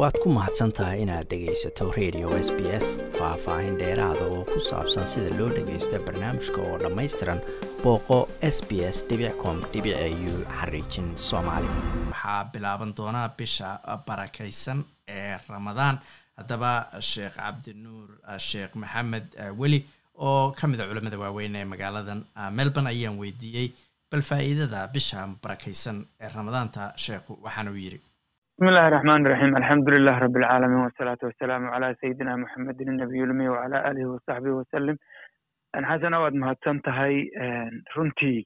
waad ku mahadsan tahay inaad dhegaysato radio s b s faah-faahin dheeraada oo ku saabsan sida loo dhagaysto barnaamijka oo dhammaystiran booqo s b s com u xariijin soomaali. Waxaa bilaaban doonaa bisha barakaysan ee ramadaan. Haddaba sheekh cabdinuur sheekh maxamed weli oo ka mid a culamada waaweyn ee magaaladan melbourne ayaan weydiiyey. Bal faa-iidada bisha barakaysan ee ramadaanta sheekhu waxaana uu yidhi bismi illahi raxmaan iraxiim alxamdu lilah rabi alcaalamiin wasalaatu wasalaamu calaa sayidina muxamedin inabiy ulmiy wacala aalihi wasaxbihi wasalim xasana waad mahadsan tahay runtii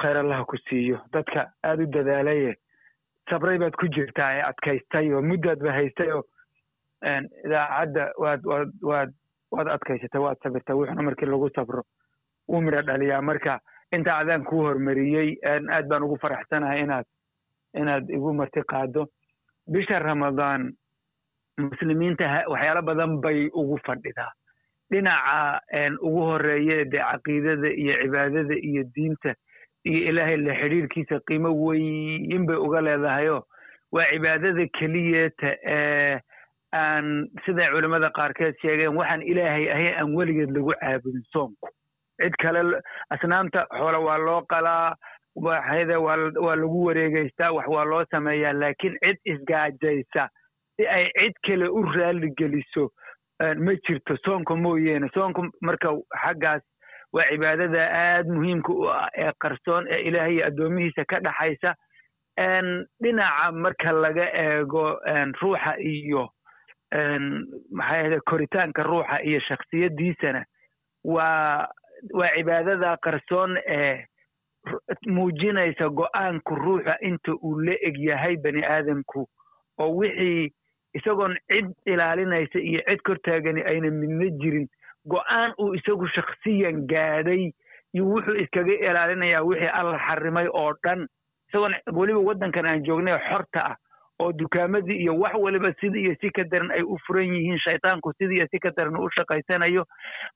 khayr allaha ku siiyo. Dadka aada u dadaalaye sabray baad ku jirtaa ee adkaystay oo muddaad ba haystay oo idaacadda waad waad waad waad adkaysatay waad sabirtay wuxuna markii lagu sabro wuu midho dhaliyaa. Marka inta adaan kuu hormariyey aad baan ugu faraxsanahay inaad inaad igu marti qaado. Bisha ramadaan muslimiinta waxyaalo badan bay ugu fadhidaa dhinaca ugu horeeye dee caqiidada iyo cibaadada iyo diinta iyo ilaahay la xidhiirkiisa qiimo weyn bay uga leedahayo waa cibaadada keliyeeta ee aan siday culimmada qaarkeed sheegeen waxaan ilaahay ahayn aan weligeed lagu caabudin soonku. Cid kale asnaamta xoole waa loo qalaa waxayda waa lagu wareegeystaa wax waa loo sameeyaa laakiin cid isgaajaysa. Si ay cid kale u raali geliso ma jirto soonka mooyeene. Soonka marka xaggaas waa cibaadada aad muhiimka u ah ee qarsoon ee ilaahay iyo addoomihiisa ka dhaxaysa. Dhinaca marka laga eego ruuxa iyo maxay ahde koritaanka ruuxa iyo shaksiyaddiisana waa waa cibaadada qarsoon ee muujinaysa go'aanku ruuxa inta uu la eg yahay bani aadamku oo wixii isagoon cid ilaalinaysa iyo cid kortaagani ayna midna jirin. Go'aan uu isagu shaksiyan gaadhay iyo wuxuu iskaga ilaalinayaa wixii alla xarimay oo dhan. Isagoon weliba waddankan aan joognay xorta ah oo dukaamadii iyo wax waliba sidii iyo si ka daran ay u furan yihiin shaytaanku sidii iyo si ka daran u shaqaysanayo.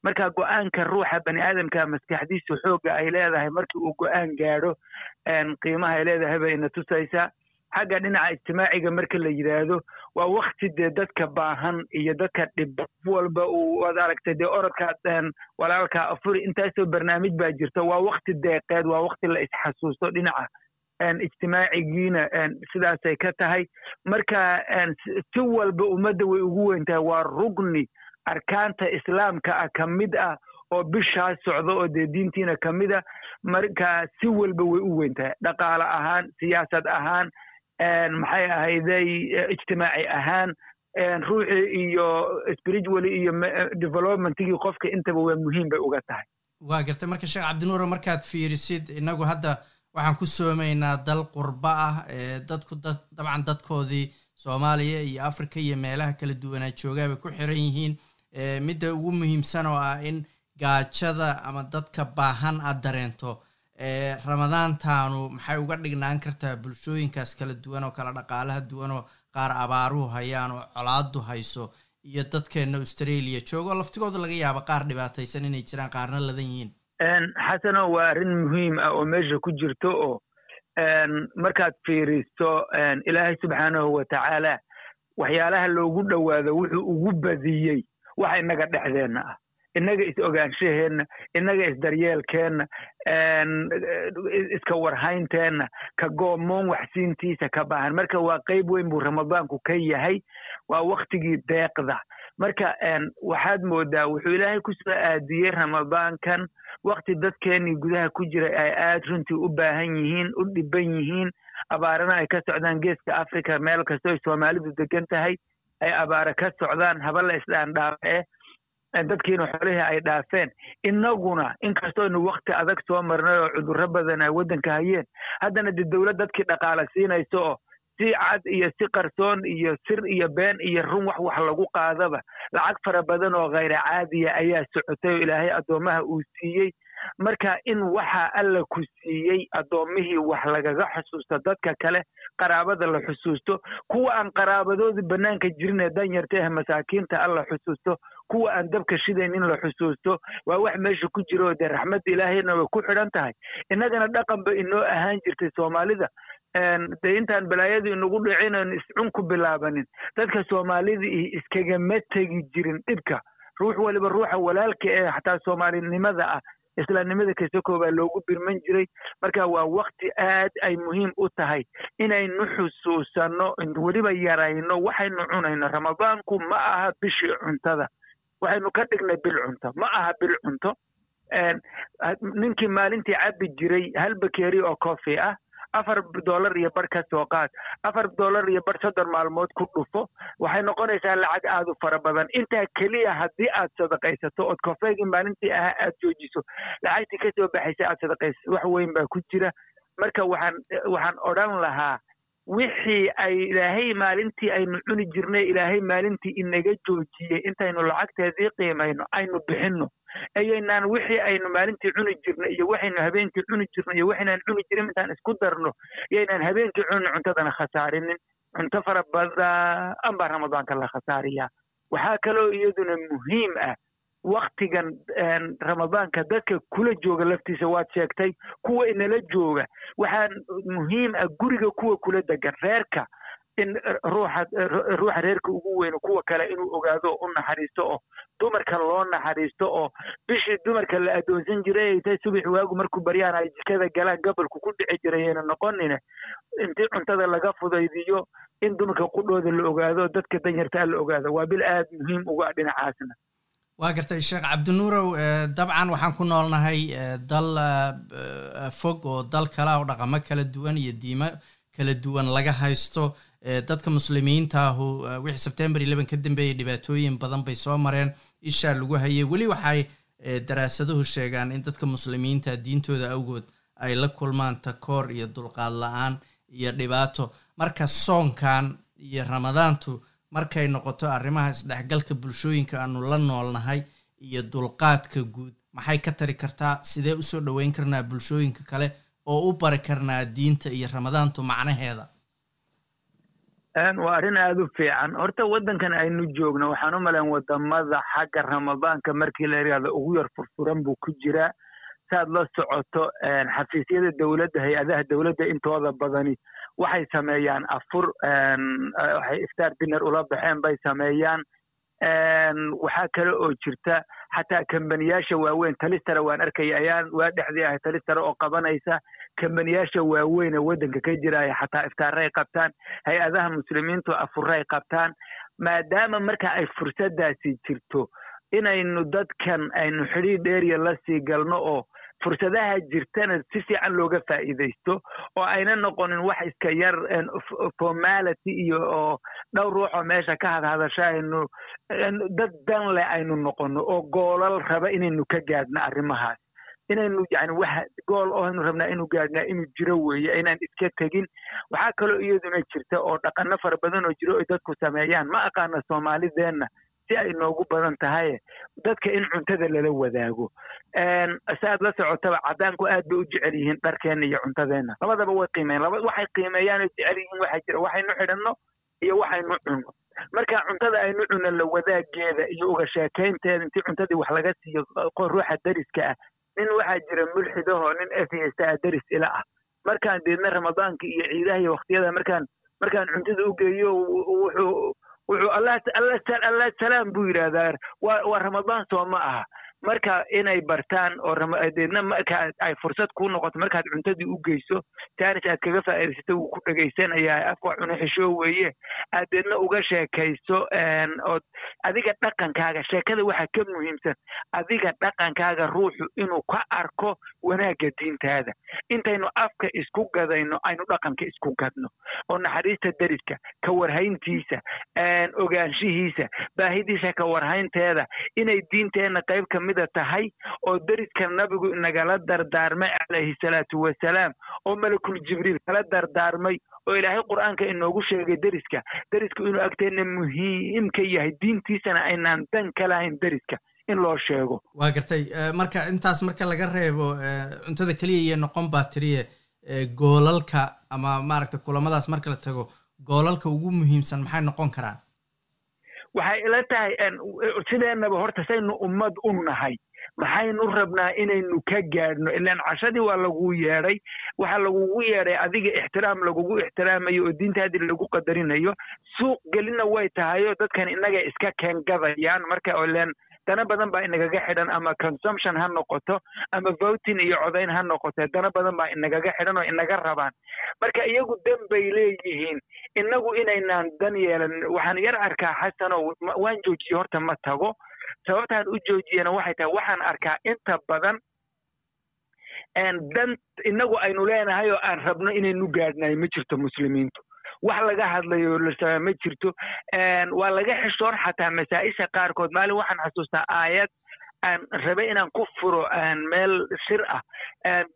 Marka go'aanka ruuxa bani aadamka maskaxdiisu xoogga ay leedahay markii uu go'aan gaadho qiimaha ay leedahay bay ina tusaysaa. Xagga dhinaca ijtimaaciga marka la yidhaahdo waa wakti dee dadka baahan iyo dadka dhib walba uu waad aragtay dee orodkaa walaalkaa afuri intaasoo barnaamij baa jirto waa wakti deeqeed waa wakti la isxasuusto dhinaca ijtimaacigiina sidaasay ka tahay. Marka si walba ummadda way ugu weyn tahay waa rugni arkaanta islaamka ah ka mid ah oo bishaas socda oo dee diintiina ka mid ah. Marka si walba way u weyn tahay. Dhaqaale ahaan siyaasad ahaan maxay ahayday ijtimaaci ahaan ruuxii iyo spiritually iyo developmentigii qofka intaba waa muhiim bay uga tahay. Waa gartay. Marka sheekh cabdinuure markaad fiirisid inagu hadda waxaan ku soomaynaa dal qurba ah dadku dad dabcan dadkoodii soomaaliya iyo africa iyo meelaha kala duwanaa joogaabay ku xiran yihiin. Midda ugu muhiimsan oo ah in gaajada ama dadka baahan aad dareento ramadaantaanu maxay uga dhignaan kartaa bulshooyinkaas kala duwan oo kala dhaqaalaha duwan oo qaar abaaruhu hayaan oo colaadu hayso iyo dadkeena australia joogo. Laftigooda laga yaabo qaar dhibaataysan inay jiraan qaarna ladan yihiin xasano waa arrin muhiim ah oo meesha ku jirto oo markaad fiiristo ilaahay subxaanahu wa tacaala waxyaalaha loogu dhowaado wuxuu ugu badiyey wax innaga dhexdeenna ah. Innaga is-ogaanshaheenna innaga isdaryeelkeenna iska warhaynteenna ka goomoon waxsiintiisa ka baahan. Marka waa qayb weyn buu ramadaanku ka yahay waa waktigii deeqda marka waxaad moodaa wuxuu ilaahay ku soo aadiyey ramadaankan wakti dadkeenii gudaha ku jiray ay aad runtii u baahan yihiin u dhiban yihiin. Abaarana ay ka socdaan geeska africa meel kastoo ay soomaalidu degan tahay ay abaare ka socdaan haba la isdhaandhaafe dadkiina xoolihii ay dhaafeen. Innaguna inkastooynu wakti adag soo marnay oo cudurro badan ay waddanka hayeen haddana dee dowlad dadkii dhaqaala siinayso oo si cad iyo si qarsoon iyo sir iyo been iyo run wax wax lagu qaadaba. Lacag fara badan oo khayra caadiya ayaa socotay oo ilaahay addoommaha uu siiyey. Marka in waxa alla ku siiyey addoommihii wax lagaga xusuusto dadka kale qaraabada la xusuusto kuwa aan qaraabadooda bannaanka jirin ee danyarta ah masaakiinta alla xusuusto kuwa aan dabka shidaynin la xusuusto waa wax meesha ku jira oo dee raxmadda ilaahayna way ku xidhan tahay. Innagana dhaqan ba inoo ahaan jirtay soomaalida dee intaan dhicin oon iscun ku bilaabanin. Dadka soomaalida iyo iskagama tegi jirin dhibka. Ruux waliba ruuxa walaalka ee xataa soomaalinimada ah. Islaamnimada kasoko baa loogu birman jiray. Marka waa wakti aad ay muhiim u tahay inaynu xusuusanno weliba yarayno waxaynu cunayno. Ramadaanku ma aha bishii cuntada. Waxaynu ka dhignay bil cunto. Ma aha bil cunto. Ninkii maalintii cabbi jiray hal bakeeri oo coffee ah afar dollar iyo bar ka soo qaad. Afar dollar iyo bar soddon maalmood ku dhufo waxay noqonaysaa lacag aad u fara badan. Intaa keliya haddii aad sadaqaysato ood kofeygii maalintii ahaa aad joojiso lacagtii ka soo baxaysa aad sadaqaysato wax weyn baa ku jira. Marka waxaan waxaan odhan lahaa wixii ay ilaahay maalintii aynu cuni jirnay ilaahay maalintii inaga joojiyey intaynu lacagteedii qiimayno aynu bixinno ayaynaan wixii aynu maalintii cuni jirnay iyo waxaynu habeenkii cuni jirnay iyo waxaynaan cuni jirin intaan isku darno yaynaan habeenkii cunin cuntadana khasaarinin. Cunto fara badan baa ramadaanka la khasaariyaa. Waxaa kaloo iyaduna muhiim ah waktigan ramadaanka dadka kula jooga laftiisa waad sheegtay kuwa inala jooga. Waxaa muhiim ah guriga kuwa kula degan reerka in ruuxa ruuxa reerka ugu weyno kuwa kale inuu ogaado u naxariisto oo dumarka loo naxariisto oo bishii dumarka la addoonsan jiray ay tahay subax waagu markuu baryaan ay jikada galaan gabalku ku dhici jirayayna noqonine intii cuntada laga fudaydiyo in dumarka qudhooda la ogaado dadka danyartaa la ogaado. Waa bil aad muhiim uga dhinacaasna waa gartay sheekh cabdinuurow dabcan waxaan ku noolnahay dal fog oo dal kale oo dhaqamo kala duwan iyo diimo kala duwan laga haysto dadka muslimiinta ahu wixii sebtembar eleven ka dambeeyey dhibaatooyin badan bay soo mareen. Ishaa lagu hayay weli waxay daraasaduhu sheegaan in dadka muslimiinta diintooda awgood ay la kulmaan takoor iyo dulqaad la'aan iyo dhibaato. Marka soonkan iyo ramadaantu markay noqoto arrimaha isdhexgalka bulshooyinka aanu la noolnahay iyo dulqaadka guud maxay ka tari kartaa sidee u soo dhoweyn karnaa bulshooyinka kale oo u bari karnaa diinta iyo ramadaantu macnaheeda waa arrin aada u fiican. Horta waddankan aynu joogno waxaan u malayn waddamada xagga ramadaanka markii la yidhaahdo ugu yar furfuran buu ku jiraa. Saad la socoto xafiisyada dowladda hay'adaha dowladda intooda badani waxay sameeyaan afur waxay iftaar dinner ula baxeen bay sameeyaan waxaa kale oo jirta xataa kambaniyaasha waaweyn. Talistara waan arkaya ayaan waa dhexdii ahay talistara oo qabanaysa. Kambaniyaasha waaweyn ee waddanka ka jiraya xataa iftaaray qabtaan. Hay'adaha muslimiintu afuray qabtaan. Maadaama marka ay fursaddaasi jirto inaynu dadkan aynu xidhiir dheeriya la sii galno oo fursadaha jirtana si fiican looga faa'iidaysto oo ayna noqonin wax iska yar formality iyo oo dhowr ruux oo meesha ka hadhadasha aynu dad dan leh aynu noqono oo goolal raba inaynu ka gaadhno arrimahaas. Inaynu yani wax gool oo aynu rabnaa inuu gaadhnaa inuu jiro weeye inaan iska tegin. Waxaa kaloo iyaduna jirta oo dhaqano fara badan oo jiro oy dadku sameeyaan. Ma aqaana soomaalideenna si ay noogu badan tahay dadka in cuntada lala wadaago. Saaad la socotaba cadaanku aad bay u jecel yihiin dharkeenna iyo cuntadeenna. Labadaba way qiimeyan laba waxay qiimeeyaan oo jecel yihiin waxaa jira waxaynu xidhanno iyo waxaynu cunno. Marka cuntada aynu cunno la wadaageeda iyo uga sheekaynteeda intii cuntadii wax laga siiyo ruuxa dariska ah nin waxaa jira mulxidahoo nin efysta ah daris ila ah. Markaan deedna ramadaanka iyo ciidaha iyo waktiyada markaan markaan cuntada u geeyo wuxuu wuxuu allah salaam buu yidhaahdaa waa ramadaan soo ma aha marka inay bartaan oo deedna marka ay fursad kuu noqoto markaad cuntadii u geyso jaanis aad kaga faa'iidaysato wuu ku dhegaysanayaa afka cuno xishoo weeye. Aad deedna uga sheekayso ood adiga dhaqankaaga sheekada waxaa ka muhiimsan adiga dhaqankaaga ruuxu inuu ka arko wanaagga diintaada. Intaynu afka isku gadayno aynu dhaqanka isku gadno. Oo naxariista deriska ka warhayntiisa ogaanshihiisa baahidiisa ka warhaynteeda inay diinteenna qayb ka mida tahay oo deriska nabigu inagala dardaarmay calayhi salaatu wasalaam oo malakul jibriil kala dardaarmay oo ilaahay qur'aanka inoogu sheegay deriska. Derisku inuu agteenna muhiim ka yahay diintiisana aynaan dan ka lahayn deriska in loo sheego. Waa gartay marka intaas marka laga reebo cuntada keliya iyo noqon baa tiriye goolalka ama maaragta kulamadaas marka la tago goolalka ugu muhiimsan maxay noqon karaan waxay ila tahay sideenaba horta saynu ummad u nahay. Maxaynu rabnaa inaynu ka gaadhno. Ilaan cashadii waa lagu yeedhay waxaa lagugu yeedhay adiga ixtiraam lagugu ixtiraamayo oo diintaadii lagu qadarinayo. Suuq gelina way tahayo dadkan innaga iska keengadayaan marka ileen dana badan baa inagaga xidhan ama consumption ha noqoto ama voting iyo codayn ha noqote dana badan baa inagaga xidhan oo inaga rabaan. Marka iyagu dan bay leeyihiin inagu inaynaan dan yeelan waxaan yar arkaa xasano waan joojiye horta ma tago. Sababtaan u joojiyana waxay tahay waxaan arkaa inta badan dan inagu aynu leenahay oo aan rabno inaynu gaadhnay ma jirto muslimiintu wax laga hadlayo lasama ma jirto. Waa laga xishoon xataa masaa-isha qaarkood. Maalin waxaan xasuustaa aayad aan rabay inaan ku furo meel shir ah.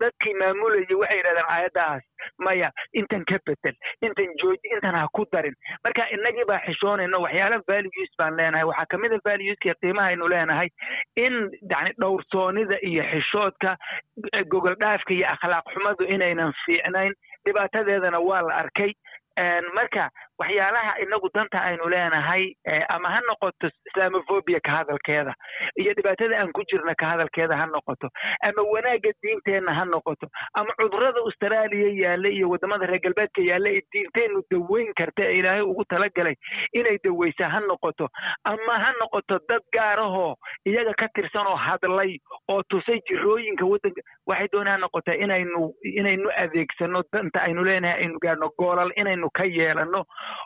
Dadkii maamulayay waxay yidhahdeen aayaddaas maya intan ka betel intan jooji intan ha ku darin. Marka inagii baa xishoonayno waxyaala values baan leenahay. Waxaa ka mid a valueska qiimaha aynu leenahay in yani dhowrsoonida iyo xishoodka gogol dhaafka iyo akhlaaq xumadu inaynan fiicnayn. Dhibaatadeedana waa la arkay marka waxyaalaha inagu danta aynu leenahay ama ha noqoto islamophobia ka hadalkeeda iyo dhibaatada aan ku jirna ka hadalkeeda ha noqoto ama wanaagga diinteenna ha noqoto ama cudurrada austraaliya yaalla iyo waddamada reer galbeedka yaalla ee diinteennu daweyn karta ee ilaahay ugu talagalay inay daweysa ha noqoto ama ha noqoto dad gaarahoo iyaga ka tirsan oo hadlay oo tusay jirooyinka waddanka. Waxay doonaa ha noqotaa inaynu inaynu adeegsano danta aynu leenahay aynu gaadhno goolal inaynu ka yeelanno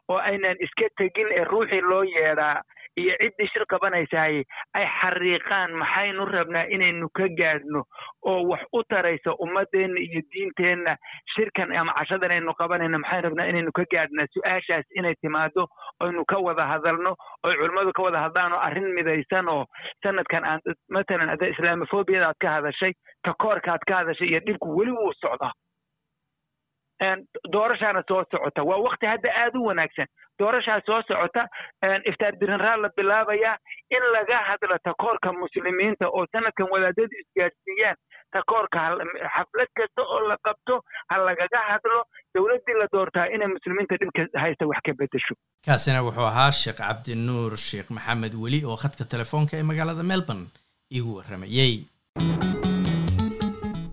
oo aynan iska tegin ee ruuxii loo yeedhaa iyo ciddii shir qabanaysaay ay xariiqaan. Maxaynu rabnaa inaynu ka gaadhno oo wax u taraysa ummadeenna iyo diinteenna shirkan ama cashadan aynu qabanayno maxaynu rabnaa inaynu ka gaadhnaa su'aashaas inay timaado oynu ka wada hadalno oy culimmadu ka wada hadlaan oo arrin midaysan oo sanadkan aan matalan ada islaamofobiyada aad ka hadashay takoorka aad ka hadashay iyo dhibku weli wuu socdaa doorashaana soo socota. Waa wakti hadda aad u wanaagsan. Doorashaa soo socota iftaar dirinraa la bilaabayaa in laga hadlo takoorka muslimiinta oo sanadkan wadaadadu isgaadhsiiyaan. Takoorka xaflad kasta oo la qabto ha lagaga hadlo dowladdii la doortaa inay muslimiinta dhibka haysta wax ka bedesho kaasina wuxuu ahaa sheekh cabdinuur sheekh maxamed weli oo khadka telefoonka ee magaalada melbourne igu warramayey